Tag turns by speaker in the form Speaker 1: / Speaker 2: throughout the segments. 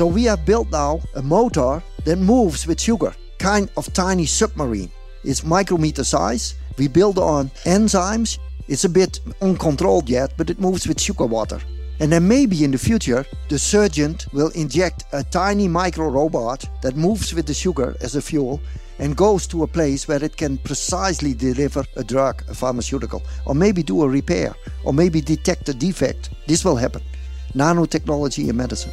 Speaker 1: So we have built now a motor that moves with sugar, kind of tiny submarine. It's micrometer size. We build on enzymes. It's a bit uncontrolled yet, but it moves with sugar water. And then maybe in the future, the surgeon will inject a tiny micro robot that moves with the sugar as a fuel and goes to a place where it can precisely deliver a drug, a pharmaceutical, or maybe do a repair, or maybe detect a defect. This will happen. Nanotechnology in medicine.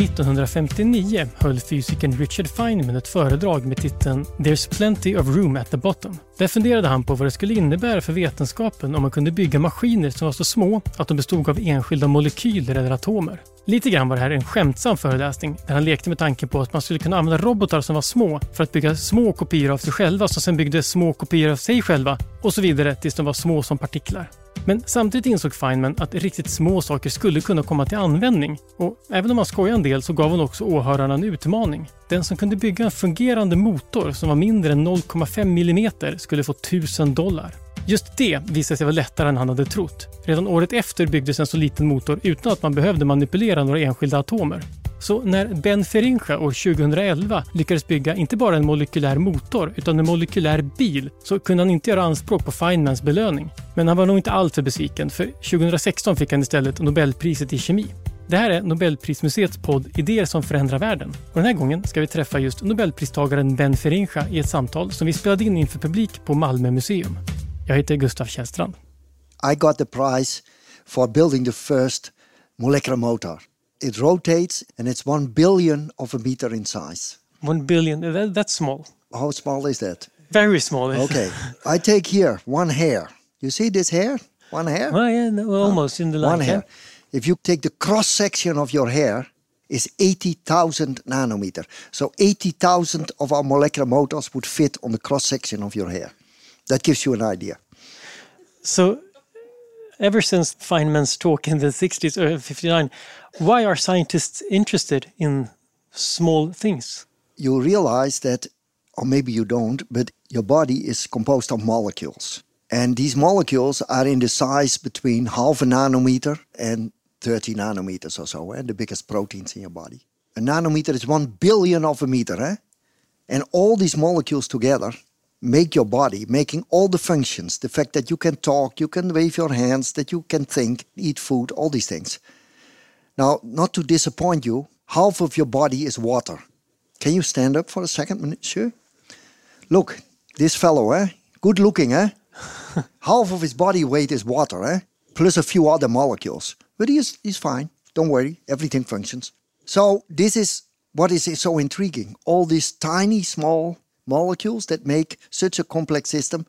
Speaker 2: 1959 höll fysikern Richard Feynman ett föredrag med titeln “There's plenty of room at the bottom”. Där funderade han på vad det skulle innebära för vetenskapen om man kunde bygga maskiner som var så små att de bestod av enskilda molekyler eller atomer. Lite grann var det här en skämtsam föreläsning där han lekte med tanken på att man skulle kunna använda robotar som var små för att bygga små kopior av sig själva som sen byggde små kopior av sig själva och så vidare tills de var små som partiklar. Men samtidigt insåg Feynman att riktigt små saker skulle kunna komma till användning. Och även om han skojade en del så gav han också åhörarna en utmaning. Den som kunde bygga en fungerande motor som var mindre än 0,5 mm skulle få 1000 dollar. Just det visade sig vara lättare än han hade trott. Redan året efter byggdes en så liten motor utan att man behövde manipulera några enskilda atomer. Så när Ben Feringa år 2011 lyckades bygga inte bara en molekylär motor utan en molekylär bil så kunde han inte göra anspråk på Feynmans belöning. Men han var nog inte alltför besviken för 2016 fick han istället Nobelpriset i kemi. Det här är Nobelprismuseets podd Idéer som förändrar världen. Och den här gången ska vi träffa just Nobelpristagaren Ben Feringa i ett samtal som vi spelade in inför publik på Malmö museum. Jag heter Gustav Källstrand.
Speaker 1: I got the prize for building the first molecular motor. It rotates and it's one billion of a meter in size.
Speaker 2: One billion, uh, that, that's small.
Speaker 1: How small is that?
Speaker 2: Very small.
Speaker 1: Okay, I take here one hair. You see this hair? One hair?
Speaker 2: Oh, yeah, no, almost in the line.
Speaker 1: One hair. If you take the cross section of your hair, is 80,000 nanometer. So 80,000 of our molecular motors would fit on the cross section of your hair. That gives you an idea.
Speaker 2: So, ever since Feynman's talk in the 60s or 59, why are scientists interested in small things?
Speaker 1: You realize that, or maybe you don't, but your body is composed of molecules. And these molecules are in the size between half a nanometer and 30 nanometers or so, and eh? the biggest proteins in your body. A nanometer is one billion of a meter, eh? And all these molecules together make your body, making all the functions, the fact that you can talk, you can wave your hands, that you can think, eat food, all these things. Now, not to disappoint you, half of your body is water. Can you stand up for a second, monsieur? Look, this fellow, eh? Good looking, eh? half of his body weight is water, eh? Plus a few other molecules. But he's, he's fine. Don't worry, everything functions. So, this is what is so intriguing. All these tiny, small molecules that make such a complex system,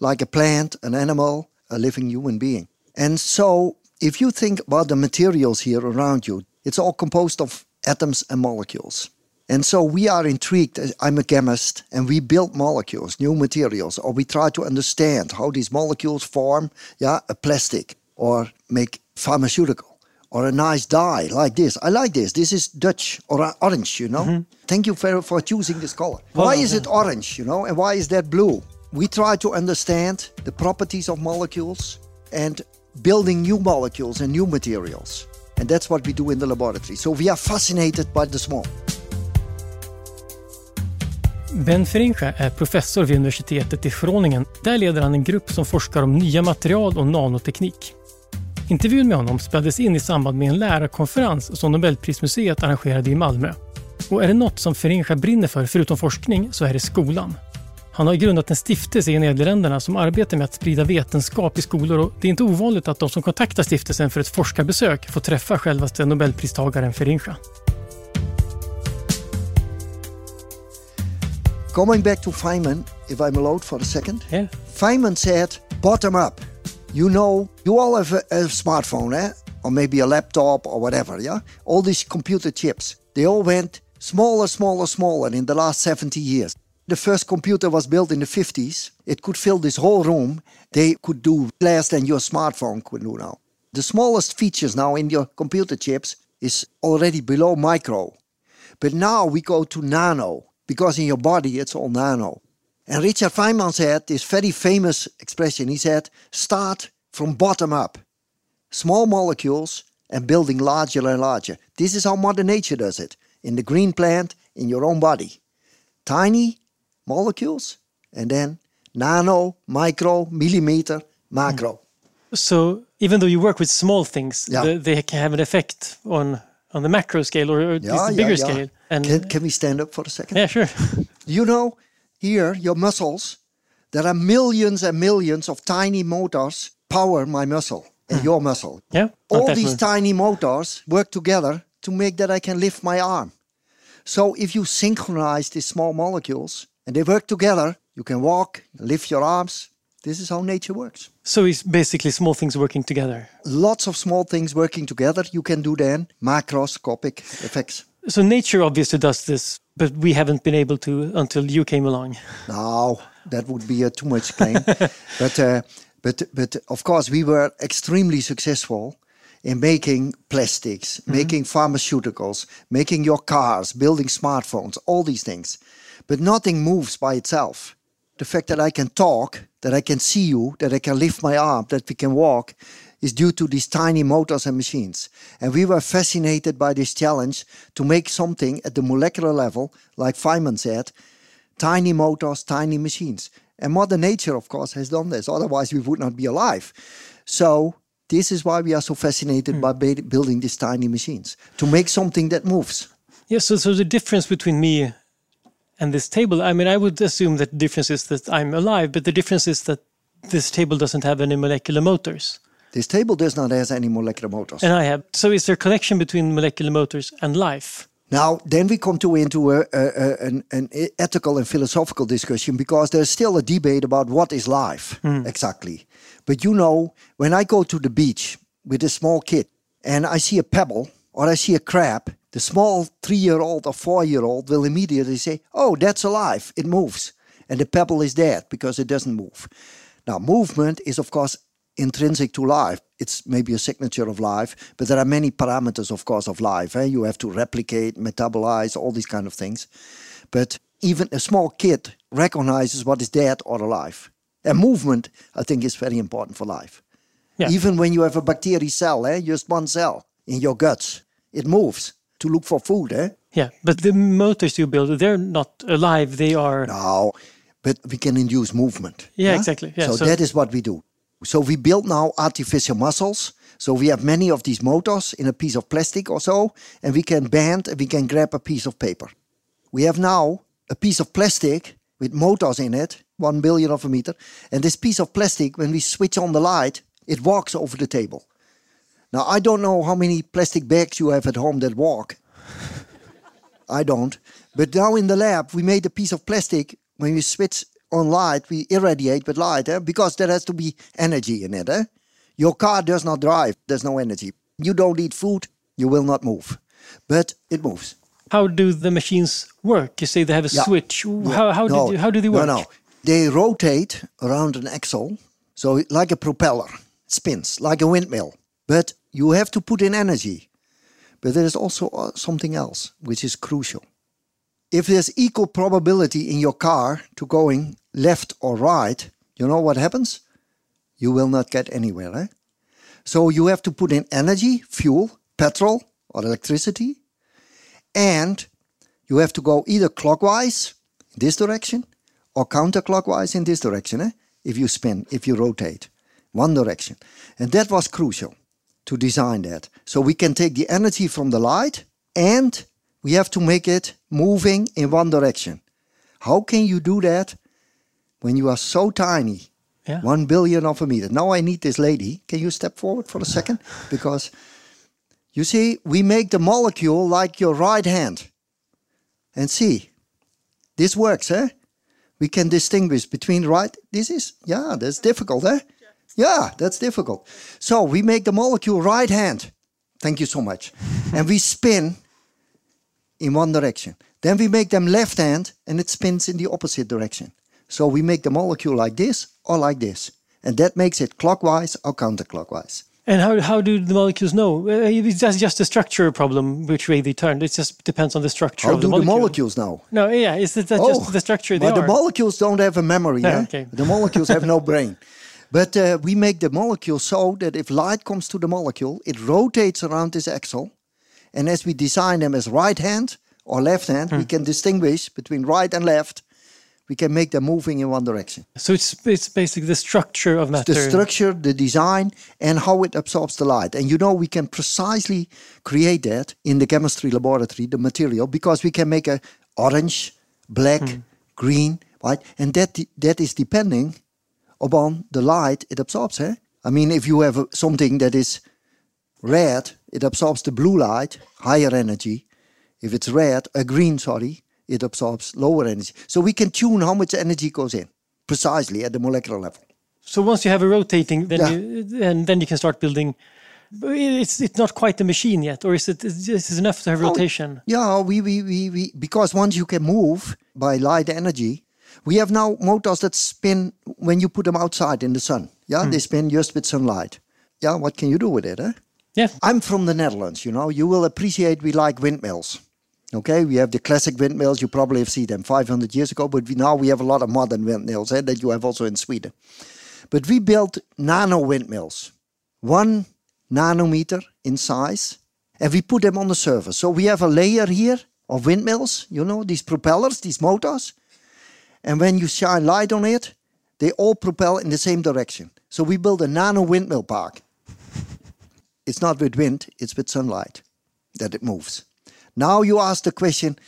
Speaker 1: like a plant, an animal, a living human being. And so, if you think about the materials here around you, it's all composed of atoms and molecules. And so we are intrigued. I'm a chemist, and we build molecules, new materials, or we try to understand how these molecules form, yeah, a plastic or make pharmaceutical or a nice dye like this. I like this. This is Dutch or orange, you know. Mm-hmm. Thank you for, for choosing this color. Why is it orange, you know, and why is that blue? We try to understand the properties of molecules and building new molecules and new materials. And that's what we do in the laboratory. So we are fascinated by the small.
Speaker 2: Ben Feringa är professor vid universitetet i Groningen. Där leder han en grupp som forskar om nya material och nanoteknik. Intervjun med honom spelades in i samband med en lärarkonferens som Nobelprismuseet arrangerade i Malmö. Och är det något som Feringa brinner för, förutom forskning, så är det skolan. Han har grundat en stiftelse i Nederländerna som arbetar med att sprida vetenskap i skolor och det är inte ovanligt att de som kontaktar stiftelsen för ett forskarbesök får träffa självaste Nobelpristagaren Feringa.
Speaker 1: Going back to Feynman, if I'm allowed for a second.
Speaker 2: Yeah.
Speaker 1: Feynman said, bottom up. You know, you all have a, a smartphone, eh? Or maybe a laptop or whatever, yeah? All these computer chips, they all went smaller, smaller, smaller in the last 70 years. The first computer was built in the 50s. It could fill this whole room. They could do less than your smartphone could do now. The smallest features now in your computer chips is already below micro. But now we go to nano because in your body it's all nano. And Richard Feynman said this very famous expression. He said, start from bottom up. Small molecules and building larger and larger. This is how Mother Nature does it. In the green plant, in your own body. Tiny molecules and then nano, micro, millimeter, macro. Hmm.
Speaker 2: So even though you work with small things,
Speaker 1: Yeah.
Speaker 2: the, they can have an effect on on the macro scale or, or
Speaker 1: Yeah,
Speaker 2: the bigger
Speaker 1: yeah.
Speaker 2: scale. And
Speaker 1: Can, can we stand up for a second?
Speaker 2: yeah, sure.
Speaker 1: You know, here, your muscles, there are millions and millions of tiny motors power my muscle and your muscle.
Speaker 2: yeah.
Speaker 1: All these
Speaker 2: much.
Speaker 1: tiny motors work together to make that I can lift my arm. So if you synchronize these small molecules and they work together, you can walk, lift your arms. This is how nature works.
Speaker 2: So it's basically small things working together.
Speaker 1: Lots of small things working together, you can do then macroscopic effects.
Speaker 2: So nature obviously does this, but we haven't been able to until you came along.
Speaker 1: No, that would be a too much claim. but uh, but but of course we were extremely successful in making plastics, making pharmaceuticals, making your cars, building smartphones, all these things. But nothing moves by itself. The fact that I can talk, that I can see you, that I can lift my arm, that we can walk, is due to these tiny motors and machines. And we were fascinated by this challenge to make something at the molecular level, like Feynman said, tiny motors, tiny machines. And Mother Nature, of course, has done this. Otherwise, we would not be alive. So, this is why we are so fascinated hmm. by ba- building these tiny machines to make something that moves.
Speaker 2: Yeah, so, so the difference between me and this table, I mean, I would assume that the difference is that I'm alive, but the difference is that this table doesn't have any molecular motors,
Speaker 1: This table does not have any molecular motors.
Speaker 2: and I have. So is there a connection between molecular motors and life?
Speaker 1: Now, then we come to into a, a, a- an, an ethical and philosophical discussion because there's still a debate about what is life hmm. exactly. But you know, when I go to the beach with a small kid and I see a pebble or I see a crab, the small three-year-old or four-year-old will immediately say, "Oh, that's alive! It moves," and the pebble is dead because it doesn't move. Now, movement is of course intrinsic to life. It's maybe a signature of life, but there are many parameters, of course, of life. eh? You have to replicate, metabolize, all these kind of things. But even a small kid recognizes what is dead or alive. And movement, I think, is very important for life.
Speaker 2: Yeah.
Speaker 1: Even when you have a bacteria cell, eh, just one cell in your guts, it moves to look for food. Eh?
Speaker 2: Yeah, but the motors you build, they're not alive. They are.
Speaker 1: No, but we can induce movement.
Speaker 2: Yeah, exactly. Yeah,
Speaker 1: so,
Speaker 2: so-
Speaker 1: that is what we do. So we build now artificial muscles. So we have many of these motors in a piece of plastic or so, and we can bend and we can grab a piece of paper. We have now a piece of plastic with motors in it, one billion of a meter. And this piece of plastic, when we switch on the light, it walks over the table. Now I don't know how many plastic bags you have at home that walk. I don't. But now in the lab, we made a piece of plastic. When we switch on light, we irradiate with light, eh? because there has to be energy in it. Eh? Your car does not drive, there's no energy. You don't eat food, you will not move. But it moves.
Speaker 2: How do the machines work? You say they have a
Speaker 1: Yeah.
Speaker 2: switch. How, how,
Speaker 1: No,
Speaker 2: did how do they work?
Speaker 1: No, no. They rotate around an axle, so like a propeller, it spins like a windmill. But you have to put in energy. But there is also uh, something else which is crucial. If there's equal probability in your car to going left or right, you know what happens? You will not get anywhere. Eh? So you have to put in energy, fuel, petrol, or electricity, and you have to go either clockwise in this direction or counterclockwise in this direction eh? if you spin, if you rotate one direction. And that was crucial to design that. So we can take the energy from the light and we have to make it moving in one direction. How can you do that when you are so tiny?
Speaker 2: Yeah.
Speaker 1: One billion of a meter. Now I need this lady. Can you step forward for a second? Because you see, we make the molecule like your right hand. And see, this works, eh? We can distinguish between right. This is, yeah, that's difficult, eh? Yeah, that's difficult. So we make the molecule right hand. Thank you so much. and we spin in one direction. Then we make them left hand and it spins in the opposite direction. So we make the molecule like this or like this. And that makes it clockwise or counterclockwise.
Speaker 2: And how, how do the molecules know? Uh, that's just a structure problem, which way they turn. It just depends on the structure
Speaker 1: how
Speaker 2: of
Speaker 1: do
Speaker 2: the
Speaker 1: the molecules know?
Speaker 2: No, yeah, it's it that
Speaker 1: Oh,
Speaker 2: just the structure they
Speaker 1: But
Speaker 2: are?
Speaker 1: the molecules don't have a memory.
Speaker 2: No,
Speaker 1: eh?
Speaker 2: okay.
Speaker 1: The molecules have no brain. But uh, we make the molecule so that if light comes to the molecule, it rotates around this axle. And as we design them as right hand or left hand,
Speaker 2: Hmm.
Speaker 1: we can distinguish between right and left. We can make them moving in one direction.
Speaker 2: so it's it's basically the structure of matter.
Speaker 1: The structure, the design, and how it absorbs the light. And you know, we can precisely create that in the chemistry laboratory, the material, because we can make a orange, black, green, white, and that that is depending upon the light it absorbs. Eh? I mean, if you have something that is red, it absorbs the blue light, higher energy. If it's red, a green, sorry, it absorbs lower energy. So we can tune how much energy goes in precisely at the molecular level.
Speaker 2: So once you have a rotating, then
Speaker 1: Yeah.
Speaker 2: you, and then you can start building. It's it's not quite a machine yet, or is it? Is this enough to have
Speaker 1: Oh,
Speaker 2: rotation?
Speaker 1: Yeah, we, we, we, we because once you can move by light energy, we have now motors that spin when you put them outside in the sun. Yeah, they spin just with sunlight. Yeah, what can you do with it? Eh?
Speaker 2: Yeah.
Speaker 1: I'm from the Netherlands, you know. You will appreciate we like windmills. Okay, we have the classic windmills. You probably have seen them 500 years ago, but we, now we have a lot of modern windmills eh, that you have also in Sweden. But we built nano windmills, one nanometer in size, and we put them on the surface. So we have a layer here of windmills, you know, these propellers, these motors. And when you shine light on it, they all propel in the same direction. So we built a nano windmill park. It's not with wind, it's with sunlight that it moves. Now you ask the question,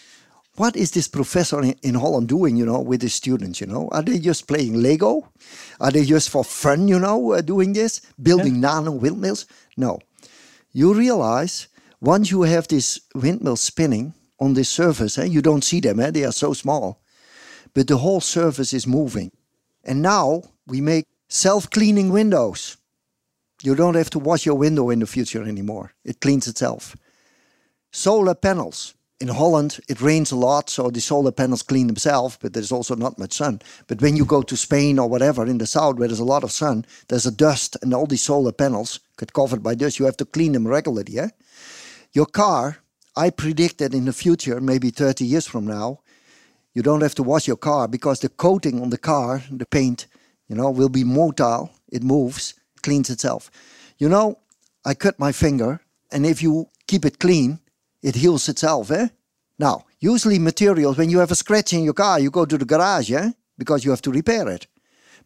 Speaker 1: what is this professor in, Holland doing, you know, with his students, you know? Are they just playing Lego? Are they just for fun, you know, uh, doing this? Building nano windmills? No. You realize once you have this windmill spinning on this surface, eh, you don't see them, eh, they are so small, but the whole surface is moving. And now we make self cleaning windows. You don't have to wash your window in the future anymore, it cleans itself. Solar panels. In Holland, it rains a lot, so the solar panels clean themselves, but there's also not much sun. But when you go to Spain or whatever in the south where there's a lot of sun, there's a dust, and all these solar panels get covered by dust. You have to clean them regularly. Yeah? Your car, I predict that in the future, maybe 30 years from now, you don't have to wash your car because the coating on the car, the paint, you know, will be motile. It moves, cleans itself. You know, I cut my finger, and if you keep it clean, it heals itself, eh? Now, usually materials, when you have a scratch in your car, you go to the garage, eh? Because you have to repair it.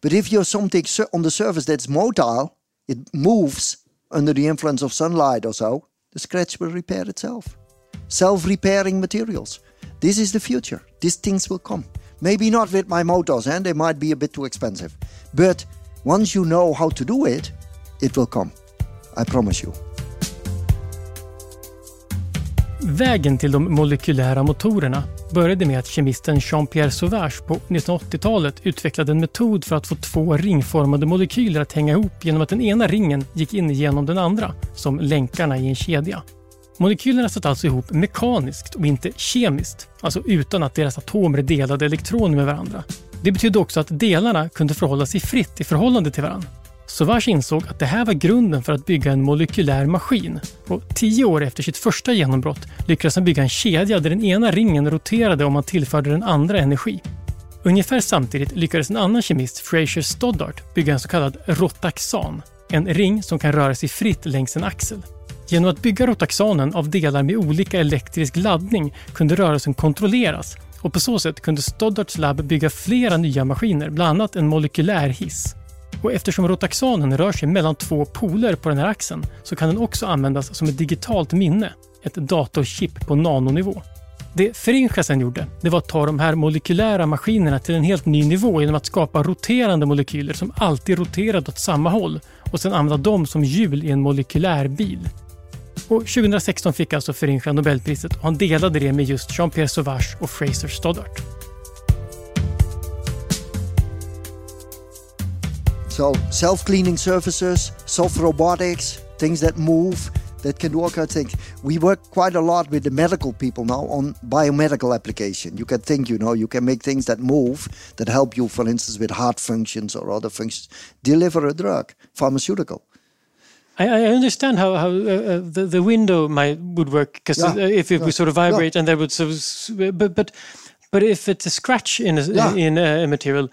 Speaker 1: But if you have something on the surface that's motile, it moves under the influence of sunlight or so, the scratch will repair itself. Self repairing materials. This is the future. These things will come. Maybe not with my motors, and they might be a bit too expensive. But once you know how to do it, it will come. I promise you.
Speaker 2: Vägen till de molekylära motorerna började med att kemisten Jean-Pierre Sauvage på 1980-talet utvecklade en metod för att få två ringformade molekyler att hänga ihop genom att den ena ringen gick in genom den andra, som länkarna i en kedja. Molekylerna satt alltså ihop mekaniskt och inte kemiskt, alltså utan att deras atomer delade elektroner med varandra. Det betydde också att delarna kunde förhålla sig fritt i förhållande till varandra. Sauvage insåg att det här var grunden för att bygga en molekylär maskin och tio år efter sitt första genombrott lyckades han bygga en kedja där den ena ringen roterade om man tillförde den andra energi. Ungefär samtidigt lyckades en annan kemist, Fraser Stoddart, bygga en så kallad rotaxan, en ring som kan röra sig fritt längs en axel. Genom att bygga rotaxanen av delar med olika elektrisk laddning kunde rörelsen kontrolleras och på så sätt kunde Stoddarts labb bygga flera nya maskiner, bland annat en molekylär hiss. Och eftersom rotaxanen rör sig mellan två poler på den här axeln så kan den också användas som ett digitalt minne, ett datorchip på nanonivå. Det Feringa sen gjorde, det var att ta de här molekylära maskinerna till en helt ny nivå genom att skapa roterande molekyler som alltid roterade åt samma håll och sen använda dem som hjul i en molekylär bil. Och 2016 fick alltså Feringa Nobelpriset och han delade det med just Jean-Pierre Sauvage och Fraser Stoddart.
Speaker 1: So self-cleaning surfaces, soft robotics, things that move, that can do all kinds of things. We work quite a lot with the medical people now on biomedical application. You can think, you know, you can make things that move that help you, for instance, with heart functions or other functions, deliver a drug, pharmaceutical.
Speaker 2: I, I understand how, how uh, uh, the, the window might would work because
Speaker 1: Yeah,
Speaker 2: uh, if it
Speaker 1: yeah,
Speaker 2: would sort of vibrate and that would sort of, but but but if it's a scratch in a,
Speaker 1: Yeah.
Speaker 2: in a material,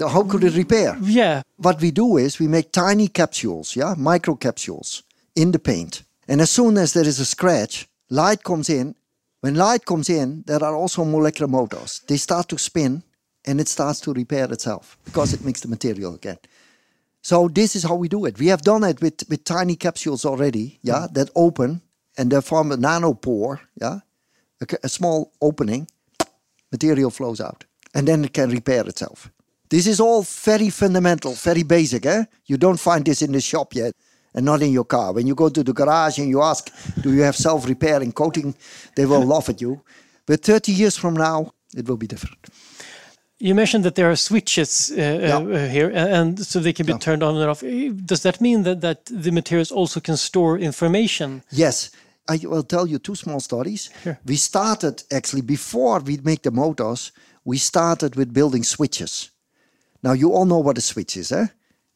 Speaker 1: How could it repair?
Speaker 2: yeah,
Speaker 1: What we do is we make tiny capsules, yeah, micro capsules in the paint. And as soon as there is a scratch, light comes in. When light comes in, there are also molecular motors. They start to spin and it starts to repair itself because it makes the material again. So this is how we do it. We have done it with, with tiny capsules already, yeah, that open and they form a nanopore, yeah, a, a small opening, material flows out, and then it can repair itself. This is all very fundamental, very basic. Eh? You don't find this in the shop yet, and not in your car. When you go to the garage and you ask, "Do you have self-repairing coating?" They will laugh at you. But 30 years from now, it will be different.
Speaker 2: You mentioned that there are switches uh,
Speaker 1: Yeah.
Speaker 2: uh, here, and so they can be
Speaker 1: Yeah.
Speaker 2: turned on and off. Does that mean that, that the materials also can store information?
Speaker 1: Yes, I will tell you two small stories.
Speaker 2: Sure.
Speaker 1: We started actually before we make the motors. We started with building switches. Now you all know what a switch is, eh?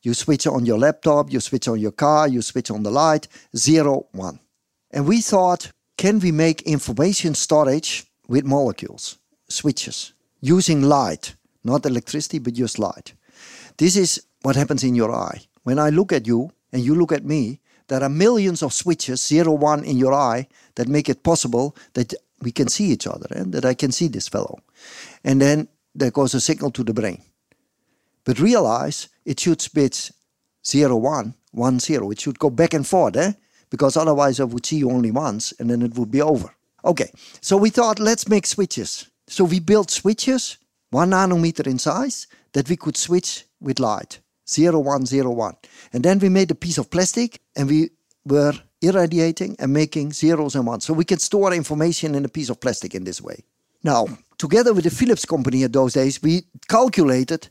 Speaker 1: You switch on your laptop, you switch on your car, you switch on the light, zero, one. And we thought, can we make information storage with molecules, switches, using light, not electricity, but just light? This is what happens in your eye. When I look at you and you look at me, there are millions of switches, zero, one, in your eye that make it possible that we can see each other and that I can see this fellow. And then there goes a signal to the brain. But realize it should spit zero, one, one, zero. It should go back and forth, eh? Because otherwise I would see you only once and then it would be over. Okay, so we thought let's make switches. So we built switches, one nanometer in size, that we could switch with light. Zero, one, zero, one. And then we made a piece of plastic and we were irradiating and making zeros and ones. So we can store information in a piece of plastic in this way. Now, together with the Philips company at those days, we calculated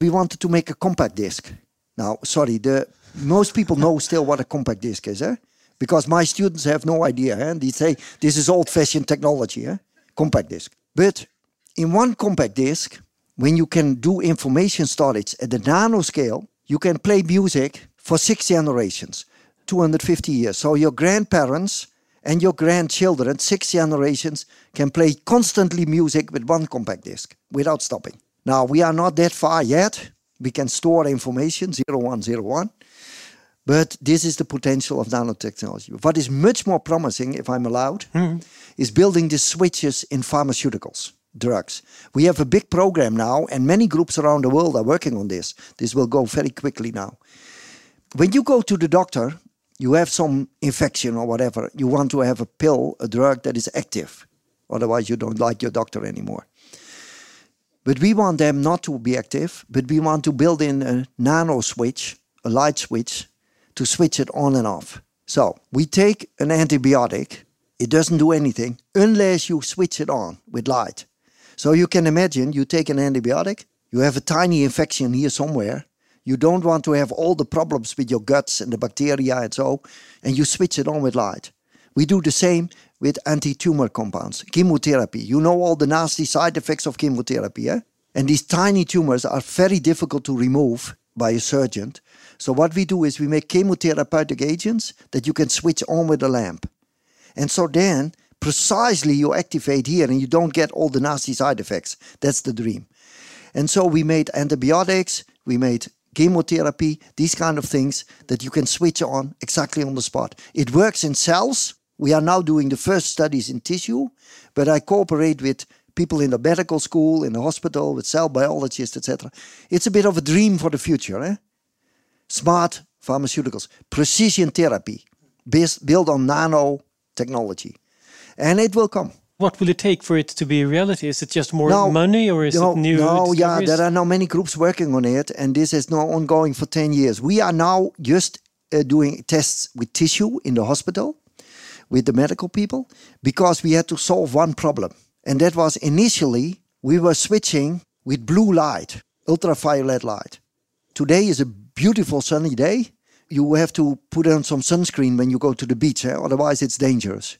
Speaker 1: we wanted to make a compact disc. Now, sorry, the most people know still what a compact disc is, eh? Because my students have no idea, eh? and they say this is old-fashioned technology, eh? Compact disc. But in one compact disc, when you can do information storage at the nanoscale, you can play music for six generations, 250 years. So your grandparents and your grandchildren, six generations, can play constantly music with one compact disc without stopping. Now, we are not that far yet. We can store information, 0101. But this is the potential of nanotechnology. What is much more promising, if I'm allowed, hmm. is building the switches in pharmaceuticals, drugs. We have a big program now, and many groups around the world are working on this. This will go very quickly now. When you go to the doctor, you have some infection or whatever, you want to have a pill, a drug that is active. Otherwise, you don't like your doctor anymore. But we want them not to be active, but we want to build in a nano switch, a light switch, to switch it on and off. So we take an antibiotic, it doesn't do anything unless you switch it on with light. So you can imagine you take an antibiotic, you have a tiny infection here somewhere, you don't want to have all the problems with your guts and the bacteria and so, and you switch it on with light. We do the same with anti-tumor compounds, chemotherapy. You know all the nasty side effects of chemotherapy, eh? And these tiny tumors are very difficult to remove by a surgeon. So what we do is we make chemotherapeutic agents that you can switch on with a lamp. And so then precisely you activate here and you don't get all the nasty side effects. That's the dream. And so we made antibiotics, we made chemotherapy, these kind of things that you can switch on exactly on the spot. It works in cells. We are now doing the first studies in tissue, but I cooperate with people in the medical school, in the hospital, with cell biologists, etc. It's a bit of a dream for the future. Eh? Smart pharmaceuticals, precision therapy, based, built on nanotechnology. And it will come.
Speaker 2: What will it take for it to be a reality? Is it just more
Speaker 1: No,
Speaker 2: money, or is
Speaker 1: no,
Speaker 2: it new?
Speaker 1: No, yeah, there are now many groups working on it, and this is now ongoing for 10 years. We are now just uh, doing tests with tissue in the hospital with the medical people because we had to solve one problem. And that was initially we were switching with blue light, ultraviolet light. Today is a beautiful sunny day. You have to put on some sunscreen when you go to the beach, eh? otherwise, it's dangerous.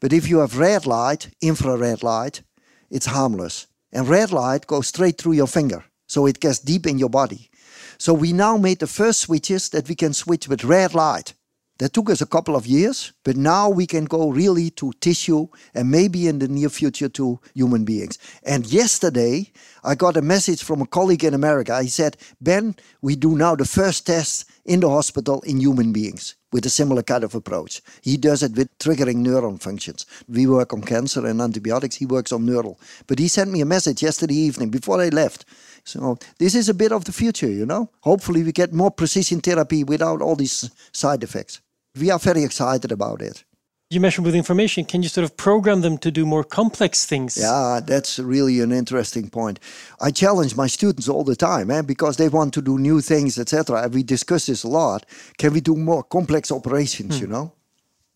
Speaker 1: But if you have red light, infrared light, it's harmless. And red light goes straight through your finger, so it gets deep in your body. So we now made the first switches that we can switch with red light. That took us a couple of years, but now we can go really to tissue and maybe in the near future to human beings. And yesterday, I got a message from a colleague in America. He said, Ben, we do now the first test in the hospital in human beings with a similar kind of approach. He does it with triggering neuron functions. We work on cancer and antibiotics, he works on neural. But he sent me a message yesterday evening before I left. So this is a bit of the future, you know. Hopefully we get more precision therapy without all these side effects we are very excited about it.
Speaker 2: You mentioned with information, can you sort of program them to do more complex things?
Speaker 1: Yeah, that's really an interesting point. I challenge my students all the time, eh, because they want to do new things, etc. And we discuss this a lot. Can we do more complex operations? Hmm. You know,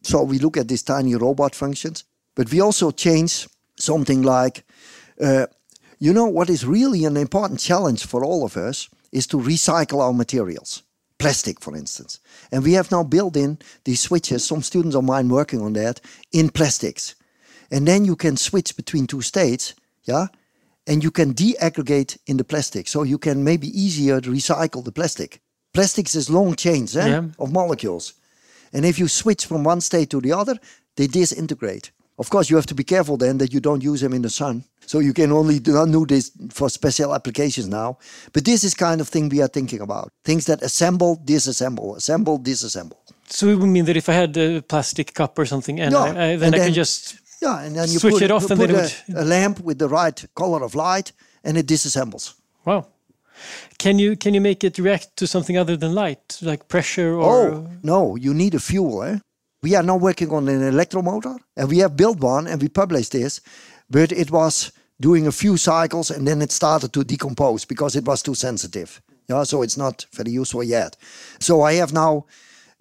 Speaker 1: so we look at these tiny robot functions, but we also change something like, uh, you know, what is really an important challenge for all of us is to recycle our materials plastic, for instance. And we have now built in these switches, some students of mine working on that, in plastics. And then you can switch between two states, yeah? And you can deaggregate in the plastic. So you can maybe easier recycle the plastic. Plastics is long chains eh, yeah. of molecules. And if you switch from one state to the other, they disintegrate. Of course, you have to be careful then that you don't use them in the sun so you can only do this for special applications now. But this is kind of thing we are thinking about. Things that assemble, disassemble, assemble, disassemble.
Speaker 2: So it would mean that if I had a plastic cup or something, and yeah, I, I, then and I then, can just yeah, and then you switch
Speaker 1: put,
Speaker 2: it off, and then
Speaker 1: a,
Speaker 2: would...
Speaker 1: a lamp with the right color of light, and it disassembles.
Speaker 2: Wow. Can you can you make it react to something other than light, like pressure or?
Speaker 1: Oh no, you need a fuel. Eh? We are now working on an electromotor, and we have built one, and we published this but it was doing a few cycles and then it started to decompose because it was too sensitive. Yeah, so it's not very useful yet. So I have now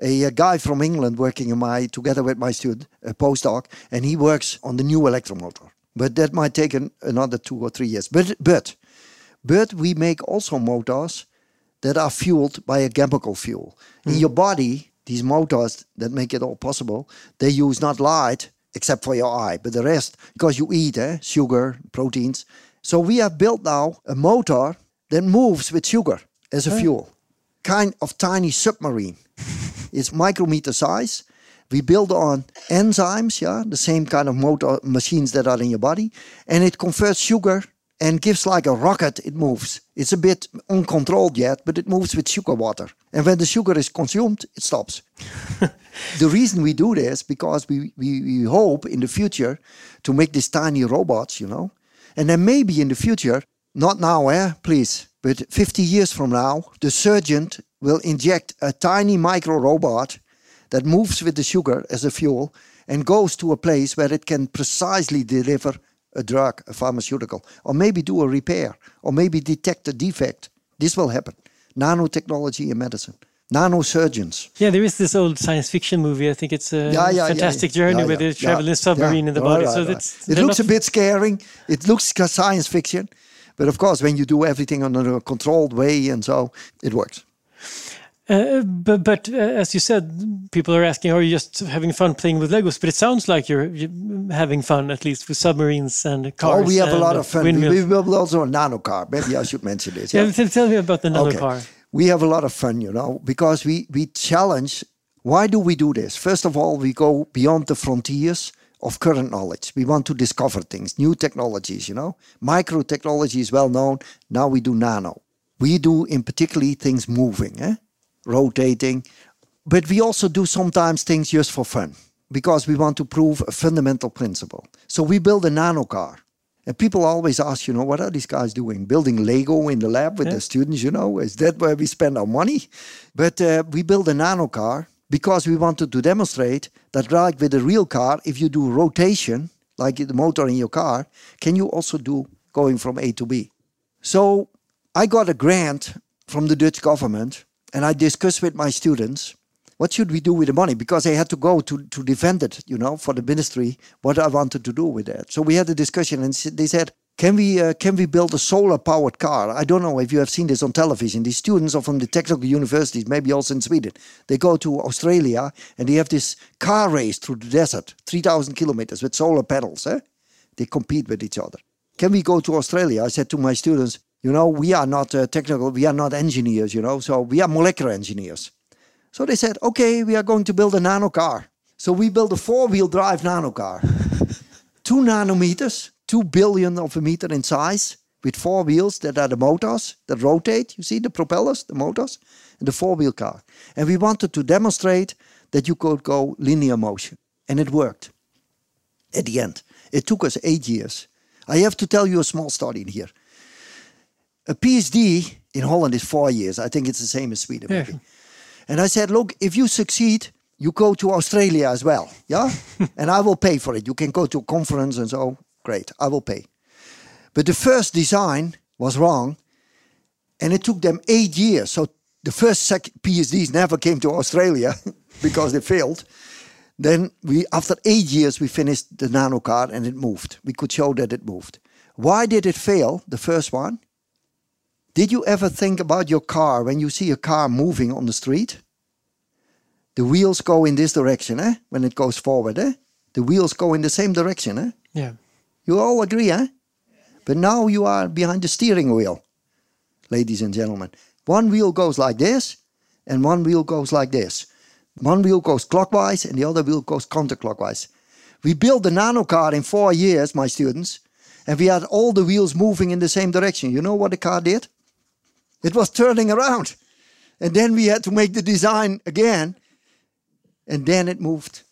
Speaker 1: a, a, guy from England working in my together with my student, a postdoc, and he works on the new electromotor. But that might take an, another two or three years. But but but we make also motors that are fueled by a chemical fuel. Mm. In hmm. your body, these motors that make it all possible, they use not light except for your eye, but the rest, because you eat eh, sugar, proteins. So we have built now a motor that moves with sugar as a fuel, kind of tiny submarine. it's micrometer size. We build on enzymes, yeah, the same kind of motor machines that are in your body, and it converts sugar and gives like a rocket. It moves. It's a bit uncontrolled yet, but it moves with sugar water. And when the sugar is consumed, it stops. the reason we do this because we, we, we hope in the future to make these tiny robots, you know, and then maybe in the future, not now, eh, please, but 50 years from now, the surgeon will inject a tiny micro robot that moves with the sugar as a fuel and goes to a place where it can precisely deliver a drug, a pharmaceutical, or maybe do a repair, or maybe detect a defect. This will happen. Nanotechnology in medicine. Nanosurgeons.
Speaker 2: Yeah, there is this old science fiction movie. I think it's a yeah, yeah, fantastic yeah, journey where they travel in a submarine in the body. Right, so right.
Speaker 1: it looks a bit scaring. It looks science fiction, but of course, when you do everything in a controlled way and so, it works.
Speaker 2: Uh, but but uh, as you said, people are asking, are you just having fun playing with Legos? But it sounds like you're, you're having fun, at least with submarines and cars.
Speaker 1: Oh, we have a lot of fun. Windmills. We, we built also a nano car. Maybe I should mention this.
Speaker 2: Yeah, yeah tell me about the nano okay. car.
Speaker 1: We have a lot of fun, you know, because we we challenge. Why do we do this? First of all, we go beyond the frontiers of current knowledge. We want to discover things, new technologies, you know. Micro technology is well known. Now we do nano. We do in particularly things moving, eh? Rotating. But we also do sometimes things just for fun because we want to prove a fundamental principle. So we build a nano car. And people always ask, you know, what are these guys doing? Building Lego in the lab with yeah. the students, you know? Is that where we spend our money? But uh, we build a nano car because we wanted to demonstrate that, like with a real car, if you do rotation, like the motor in your car, can you also do going from A to B? So I got a grant from the Dutch government and I discussed with my students what should we do with the money because they had to go to, to defend it, you know, for the ministry, what I wanted to do with that. So we had a discussion and they said, can we, uh, can we build a solar powered car? I don't know if you have seen this on television. These students are from the technical universities, maybe also in Sweden. They go to Australia and they have this car race through the desert, 3,000 kilometers with solar panels. Eh? They compete with each other. Can we go to Australia? I said to my students, you know, we are not uh, technical, we are not engineers, you know, so we are molecular engineers. So they said, okay, we are going to build a nano car. So we built a four-wheel drive nano car. two nanometers, two billion of a meter in size, with four wheels that are the motors that rotate. You see the propellers, the motors, and the four-wheel car. And we wanted to demonstrate that you could go linear motion. And it worked at the end. It took us eight years. I have to tell you a small story here. A PhD in Holland is four years. I think it's the same as Sweden.
Speaker 2: Yeah.
Speaker 1: maybe. And I said, look, if you succeed, you go to Australia as well. Yeah? and I will pay for it. You can go to a conference and so, great, I will pay. But the first design was wrong. And it took them eight years. So the first sec- PhDs never came to Australia because they failed. Then we, after eight years, we finished the nano car and it moved. We could show that it moved. Why did it fail? The first one. Did you ever think about your car when you see a car moving on the street? The wheels go in this direction, eh? When it goes forward, eh? The wheels go in the same direction, eh?
Speaker 2: Yeah.
Speaker 1: You all agree, eh? But now you are behind the steering wheel, ladies and gentlemen. One wheel goes like this, and one wheel goes like this. One wheel goes clockwise, and the other wheel goes counterclockwise. We built the nano car in four years, my students, and we had all the wheels moving in the same direction. You know what the car did? It was turning around. And then we had to make the design again, and then it moved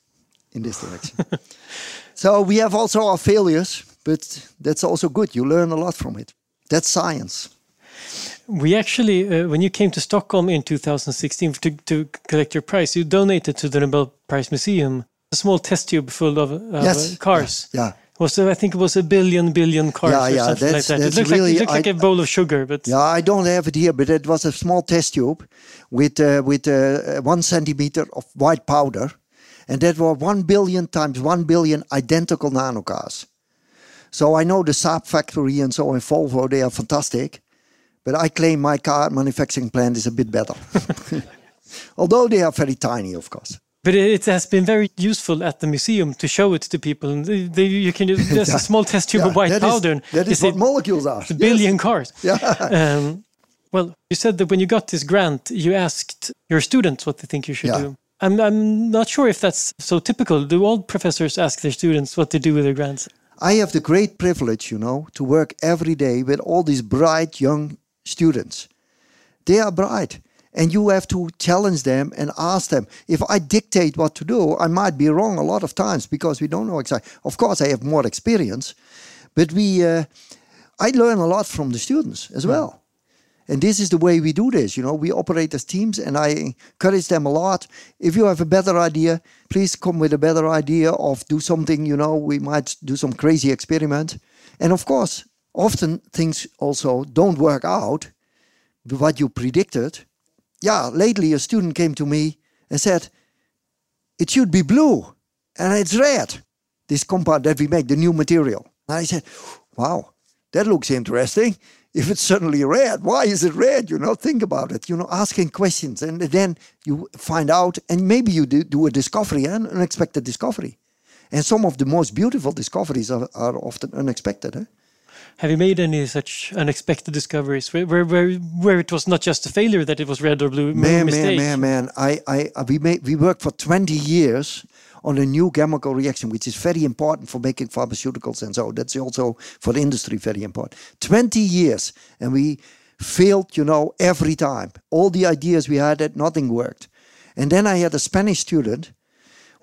Speaker 1: in this direction. so we have also our failures, but that's also good. You learn a lot from it. That's science.
Speaker 2: We actually, uh, when you came to Stockholm in 2016 to, to collect your prize, you donated to the Nobel Prize Museum a small test tube full of, of
Speaker 1: Yes.
Speaker 2: uh, cars.
Speaker 1: Yeah.
Speaker 2: Was uh, I think it was a billion billion cars
Speaker 1: Yeah,
Speaker 2: or
Speaker 1: yeah,
Speaker 2: something like that.
Speaker 1: that's
Speaker 2: it looked
Speaker 1: really-
Speaker 2: like, it looked like
Speaker 1: I-
Speaker 2: a bowl of sugar, but
Speaker 1: Yeah, I don't have it here, but it was a small test tube with uh, with uh, one centimeter of white powder, and that were one billion times one billion identical nanocars. So I know the Saab factory and so in Volvo they are fantastic, but I claim my car manufacturing plant is a bit better. Although they are very tiny, of course.
Speaker 2: But it has been very useful at the museum to show it to people. And they, they, you can just
Speaker 1: Yeah.
Speaker 2: a small test tube
Speaker 1: Yeah,
Speaker 2: of white
Speaker 1: that is-
Speaker 2: powder. and
Speaker 1: that is what molecules are.
Speaker 2: a billion cars.
Speaker 1: Yeah.
Speaker 2: Um, well, you said that when you got this grant, you asked your students what they think you should
Speaker 1: Yeah.
Speaker 2: do. I'm, I'm not sure if that's so typical. Do all professors ask their students what to do with their grants?
Speaker 1: I have the great privilege, you know, to work every day with all these bright young students. They are bright. And you have to challenge them and ask them. If I dictate what to do, I might be wrong a lot of times because we don't know exactly. Of course, I have more experience, but we, uh, I learn a lot from the students as well. And this is the way we do this. You know, we operate as teams, and I encourage them a lot. If you have a better idea, please come with a better idea of do something. You know, we might do some crazy experiment. And of course, often things also don't work out what you predicted. Yeah, lately a student came to me and said, "It should be blue, and it's red." This compound that we make, the new material. And I said, "Wow, that looks interesting." if it's suddenly red, why is it red? You know, think about it. You know, asking questions, and then you find out, and maybe you do, a discovery, an unexpected discovery. And some of the most beautiful discoveries are, are often unexpected. Eh?
Speaker 2: Have you made any such unexpected discoveries where, where, where, where it was not just a failure that it was red or blue?
Speaker 1: Man, man,
Speaker 2: mistake?
Speaker 1: man, man. I, I, I- we made, we worked for 20 years on a new chemical reaction, which is very important for making pharmaceuticals and so. That's also for the industry very important. 20 years, and we failed, you know, every time. All the ideas we had, nothing worked. And then I had a Spanish student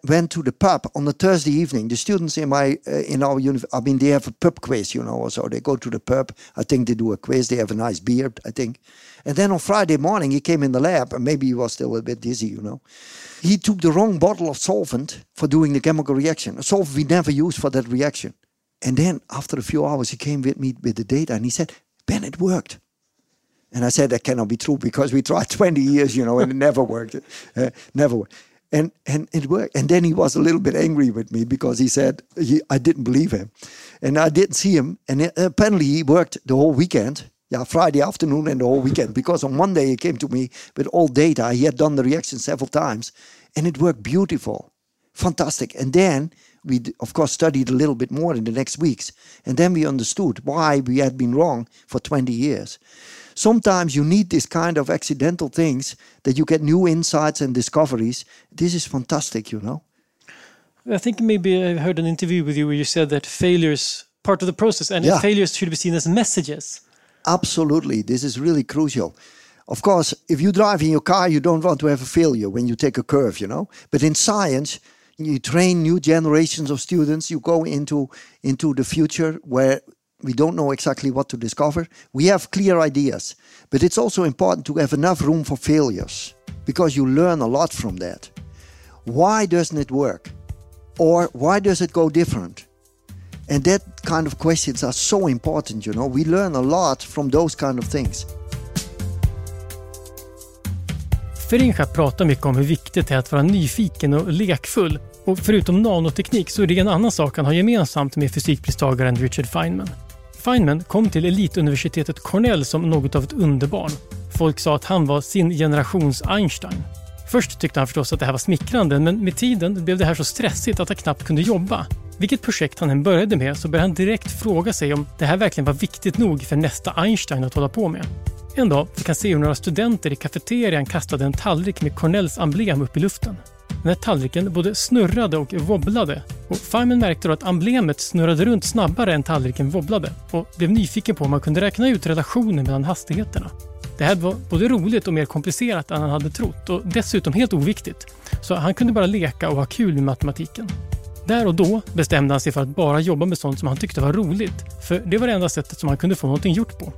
Speaker 1: went to the pub on a Thursday evening. The students in my uh, in our uni, I mean, they have a pub quiz, you know. So they go to the pub. I think they do a quiz. They have a nice beer, I think. And then on Friday morning, he came in the lab, and maybe he was still a bit dizzy, you know. He took the wrong bottle of solvent for doing the chemical reaction, a solvent we never used for that reaction. And then after a few hours, he came with me with the data, and he said, "Ben, it worked." And I said, that cannot be true because we tried 20 years, you know, and it never worked. Uh, never worked. And, and it worked. And then he was a little bit angry with me because he said he, I didn't believe him. And I didn't see him. And it- apparently he worked the whole weekend. Yeah, Friday afternoon and the whole weekend. Because on Monday he came to me with all data. He had done the reaction several times. And it worked beautiful. Fantastic. And then we, of course, studied a little bit more in the next weeks. And then we understood why we had been wrong for 20 years. Sometimes you need this kind of accidental things that you get new insights and discoveries. This is fantastic, you know.
Speaker 2: I think maybe I heard an interview with you where you said that failures part of the process and
Speaker 1: Yeah.
Speaker 2: failures should be seen as messages.
Speaker 1: Absolutely. This is really crucial. Of course, if you drive in your car, you don't want to have a failure when you take a curve, you know. But in science, you train new generations of students. You go into into the future where we don't know exactly what to discover. We have clear ideas, but it's also important to have enough room for failures because you learn a lot from that. Why doesn't it work? Or why does it go different? And that kind of questions are so important, you know. We learn a lot from those kind of things.
Speaker 2: Feringa pratar mycket om hur viktigt det är att vara nyfiken och lekfull. Och förutom nanoteknik så är det en annan sak han har gemensamt med fysikpristagaren Richard Feynman. Feynman kom till elituniversitetet Cornell som något av ett underbarn. Folk sa att han var sin generations Einstein. Först tyckte han förstås att det här var smickrande, men med tiden blev det här så stressigt att han knappt kunde jobba. Vilket projekt han än började med så började han direkt fråga sig om det här verkligen var viktigt nog för nästa Einstein att hålla på med. En dag fick han se hur några studenter i kafeterian kastade en tallrik med Cornells emblem upp i luften. Den här tallriken både snurrade och wobblade och Feynman märkte då att emblemet snurrade runt snabbare än tallriken wobblade och blev nyfiken på om man kunde räkna ut relationen mellan hastigheterna. Det här var både roligt och mer komplicerat än han hade trott och dessutom helt oviktigt. Så han kunde bara leka och ha kul med matematiken. Där och då bestämde han sig för att bara jobba med sånt som han tyckte var roligt, för det var det enda sättet som han kunde få någonting gjort på.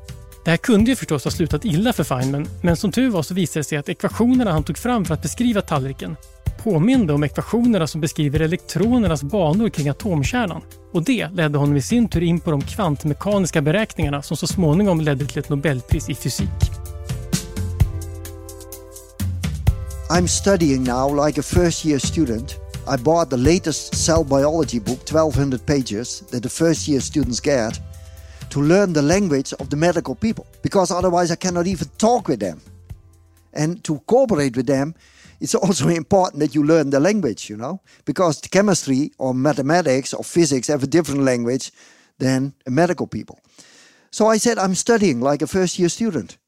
Speaker 2: Det här kunde ju förstås ha slutat illa för Feynman, men som tur var så visade det sig att ekvationerna han tog fram för att beskriva tallriken påminde om ekvationerna som beskriver elektronernas banor kring atomkärnan. Och det ledde honom i sin tur in på de kvantmekaniska beräkningarna som så småningom ledde till ett Nobelpris i fysik.
Speaker 1: I'm studying now like a first year student. I bought the latest cell biology book, 1200 pages, that the first year students get to learn the language of the medical people because otherwise I cannot even talk with them. And to cooperate with them, it's also important that you learn the language, you know, because chemistry or mathematics or physics have a different language than medical people. So I said, I'm studying like a first year student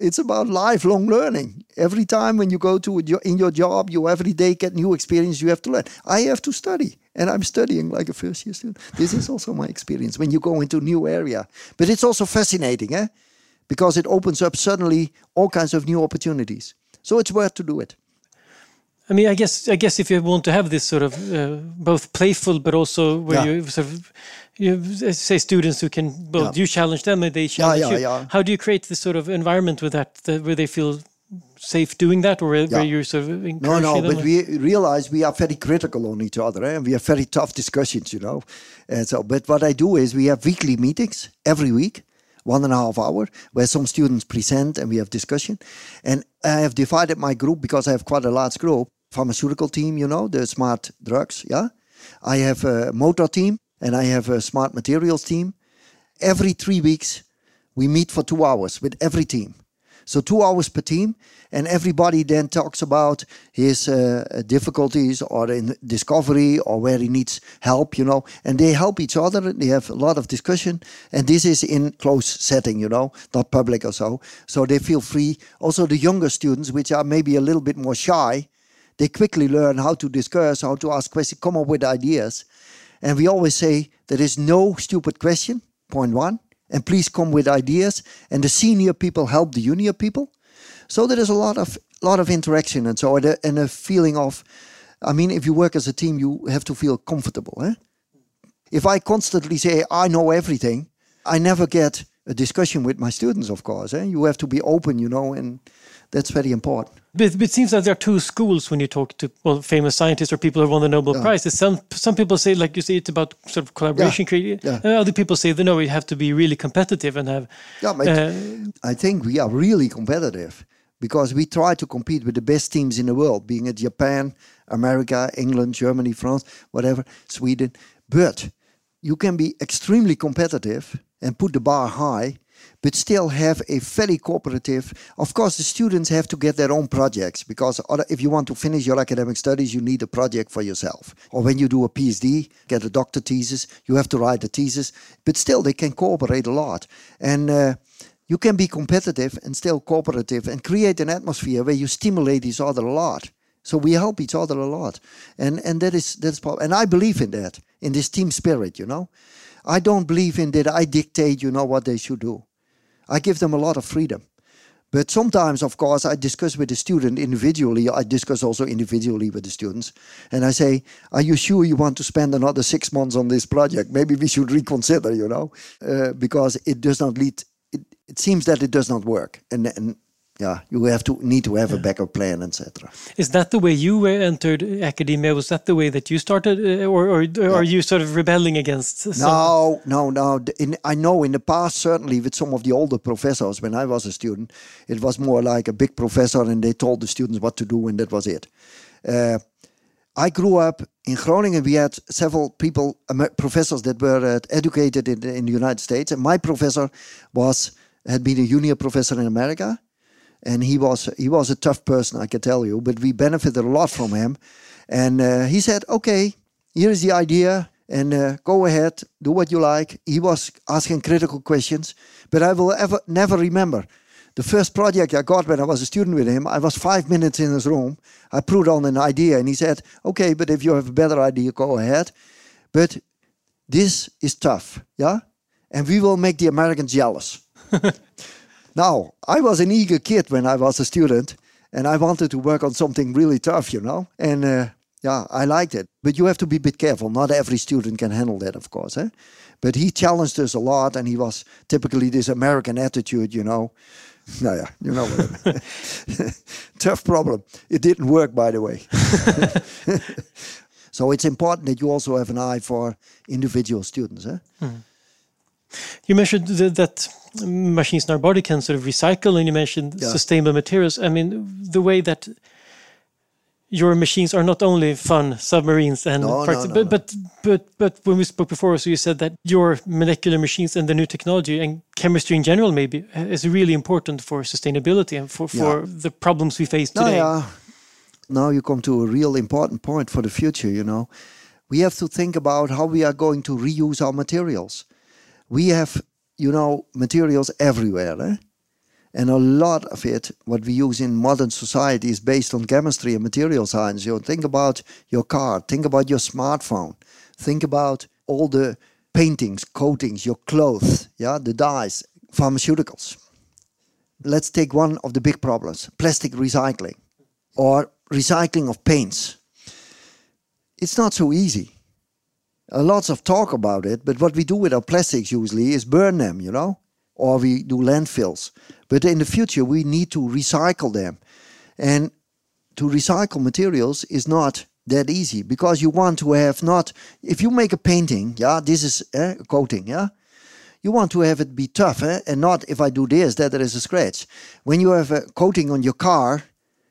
Speaker 1: it's about lifelong learning. Every time when you go to your, in your job, you every day get new experience. You have to learn. I have to study, and I'm studying like a first year student. This is also my experience when you go into a new area. But it's also fascinating, eh? Because it opens up suddenly all kinds of new opportunities. So it's worth to do it.
Speaker 2: I mean, I guess I guess if you want to have this sort of uh, both playful, but also where
Speaker 1: Yeah.
Speaker 2: you sort of you say students who can well
Speaker 1: Yeah.
Speaker 2: you challenge them and they challenge
Speaker 1: yeah,
Speaker 2: you.
Speaker 1: yeah.
Speaker 2: How do you create this sort of environment with that, that where they feel safe doing that, or where, you're sort of
Speaker 1: No,
Speaker 2: encouraging
Speaker 1: no,
Speaker 2: them?
Speaker 1: but we realize we are very critical on each other, eh? and we have very tough discussions, you know. And so, but what I do is we have weekly meetings every week, one and a half hour, where some students present and we have discussion. And I have divided my group because I have quite a large group. Pharmaceutical team, you know, the smart drugs, yeah. I have a motor team and I have a smart materials team. Every three weeks, we meet for two hours with every team. So two hours per team, and everybody then talks about his uh, difficulties or in discovery or where he needs help, you know. And they help each other. They have a lot of discussion, and this is in close setting, you know, not public or so. So they feel free. Also, the younger students, which are maybe a little bit more shy, they quickly learn how to discuss, how to ask questions, come up with ideas. And we always say there is no stupid question, point one. And please come with ideas. And the senior people help the junior people. So there is a lot of lot of interaction and so and a, feeling of I mean if you work as a team you have to feel comfortable. Eh? If I constantly say I know everything, I never get a discussion with my students, of course. Eh? You have to be open, you know, and that's very important.
Speaker 2: But, it seems that there are two schools when you talk to well famous scientists or people who won the Nobel
Speaker 1: Yeah.
Speaker 2: Prize. Some some people say like you say it's about sort of collaboration, creating.
Speaker 1: yeah.
Speaker 2: And other people say no, we have to be really competitive and have.
Speaker 1: Yeah,
Speaker 2: uh,
Speaker 1: I think we are really competitive because we try to compete with the best teams in the world, being it Japan, America, England, Germany, France, whatever, Sweden. But you can be extremely competitive and put the bar high, but still have a very cooperative. Of course, the students have to get their own projects because if you want to finish your academic studies, you need a project for yourself. Or when you do a PhD, get a doctor thesis, you have to write a thesis. But still, they can cooperate a lot. And uh, you can be competitive and still cooperative and create an atmosphere where you stimulate each other a lot. So we help each other a lot, and and that is that's and I believe in that in this team spirit. You know, I don't believe in that I dictate. You know what they should do. I give them a lot of freedom. But sometimes, of course, I discuss with the student individually. I discuss also individually with the students. And I say, Are you sure you want to spend another six months on this project? Maybe we should reconsider, you know, uh, because it does not lead, it, it seems that it does not work. And, and yeah, you have to need to have yeah. a backup plan, etc.
Speaker 2: Is that the way you entered academia? Was that the way that you started, uh, or, or, or are you sort of rebelling against? Some?
Speaker 1: No, no, no. In, I know in the past, certainly with some of the older professors, when I was a student, it was more like a big professor, and they told the students what to do, and that was it. Uh, I grew up in Groningen. We had several people, professors that were uh, educated in, in the United States, and my professor was had been a junior professor in America and he was he was a tough person, I can tell you. But we benefited a lot from him, and uh, he said, "Okay, here is the idea, and uh, go ahead, do what you like." He was asking critical questions, but I will ever never remember. The first project I got when I was a student with him, I was five minutes in his room. I put on an idea, and he said, "Okay, but if you have a better idea, go ahead." But this is tough, yeah, and we will make the Americans jealous. Now, I was an eager kid when I was a student, and I wanted to work on something really tough, you know. And uh, yeah, I liked it. But you have to be a bit careful. Not every student can handle that, of course. Eh? But he challenged us a lot, and he was typically this American attitude, you know. No, yeah, you know. Tough problem. It didn't work, by the way. so it's important that you also have an eye for individual students. Eh? Hmm.
Speaker 2: You mentioned that machines in our body can sort of recycle, and you mentioned yeah. sustainable materials. I mean, the way that your machines are not only fun submarines and
Speaker 1: no, parts,
Speaker 2: no, no, but, but but but when we spoke before, so you said that your molecular machines and the new technology and chemistry in general maybe uh, is really important for sustainability and for for yeah. the problems we face today.
Speaker 1: yeah. Now you come to a real important point for the future. You know, we have to think about how we are going to reuse our materials we have, you know, materials everywhere. Eh? And a lot of it, what we use in modern society, is based on chemistry and material science. You know, think about your car, think about your smartphone, think about all the paintings, coatings, your clothes, yeah, the dyes, pharmaceuticals. Let's take one of the big problems plastic recycling or recycling of paints. It's not so easy uh, lots of talk about it, but what we do with our plastics usually is burn them, you know, or we do landfills. But in the future, we need to recycle them. And to recycle materials is not that easy because you want to have not, if you make a painting, yeah, this is eh, a coating, yeah, you want to have it be tough eh? and not if I do this, that there is a scratch. When you have a coating on your car,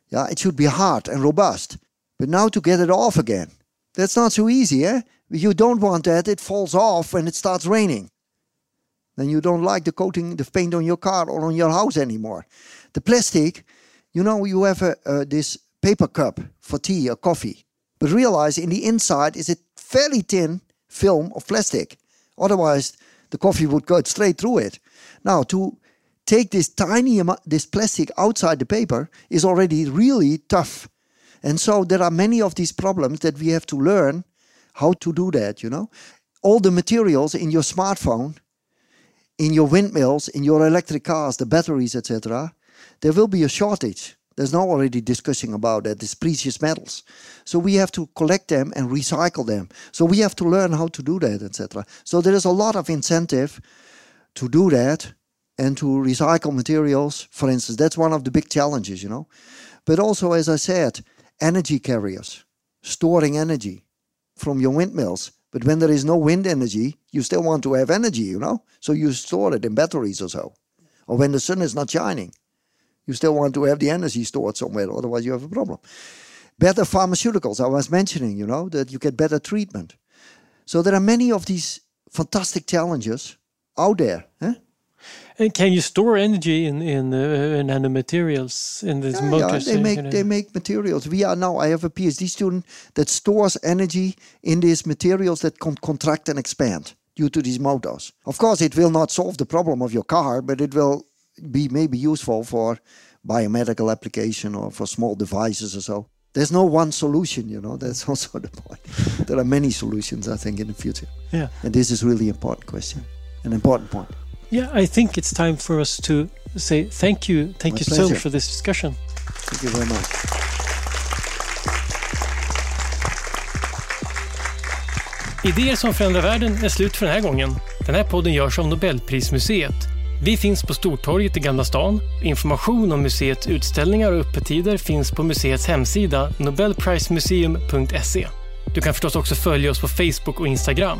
Speaker 1: yeah, it should be hard and robust. But now to get it off again, that's not so easy, eh? You don't want that. It falls off when it starts raining. Then you don't like the coating, the paint on your car or on your house anymore. The plastic, you know, you have a, uh, this paper cup for tea or coffee, but realize in the inside is a fairly thin film of plastic. Otherwise, the coffee would go straight through it. Now, to take this tiny amount, this plastic outside the paper is already really tough. And so there are many of these problems that we have to learn how to do that, you know. All the materials in your smartphone, in your windmills, in your electric cars, the batteries, etc., there will be a shortage. There's no already discussing about that. It's precious metals. So we have to collect them and recycle them. So we have to learn how to do that, etc. So there is a lot of incentive to do that and to recycle materials. For instance, that's one of the big challenges, you know. But also, as I said, energy carriers, storing energy from your windmills. But when there is no wind energy, you still want to have energy, you know? So you store it in batteries or so. Or when the sun is not shining, you still want to have the energy stored somewhere, otherwise you have a problem. Better pharmaceuticals, I was mentioning, you know, that you get better treatment. So there are many of these fantastic challenges out there. Eh?
Speaker 2: And can you store energy in in, uh, nanomaterials in these yeah, motors?
Speaker 1: Yeah, they make they make materials. We are now. I have a PhD student that stores energy in these materials that can contract and expand due to these motors. Of course, it will not solve the problem of your car, but it will be maybe useful for biomedical application or for small devices or so. There's no one solution, you know. That's also the point. there are many solutions, I think, in the future.
Speaker 2: Yeah.
Speaker 1: And this is really important question, an important point.
Speaker 2: Yeah, I think it's time for us to say thank you. Thank
Speaker 1: My
Speaker 2: you so
Speaker 1: pleasure.
Speaker 2: much for this discussion.
Speaker 1: Thank you very much.
Speaker 2: Idéer som förändrar världen är slut för den här gången. Den här podden görs av Nobelprismuseet. Vi finns på Stortorget i Gamla stan. Information om museets utställningar och öppettider finns på museets hemsida nobelprismuseum.se. Du kan förstås också följa oss på Facebook och Instagram.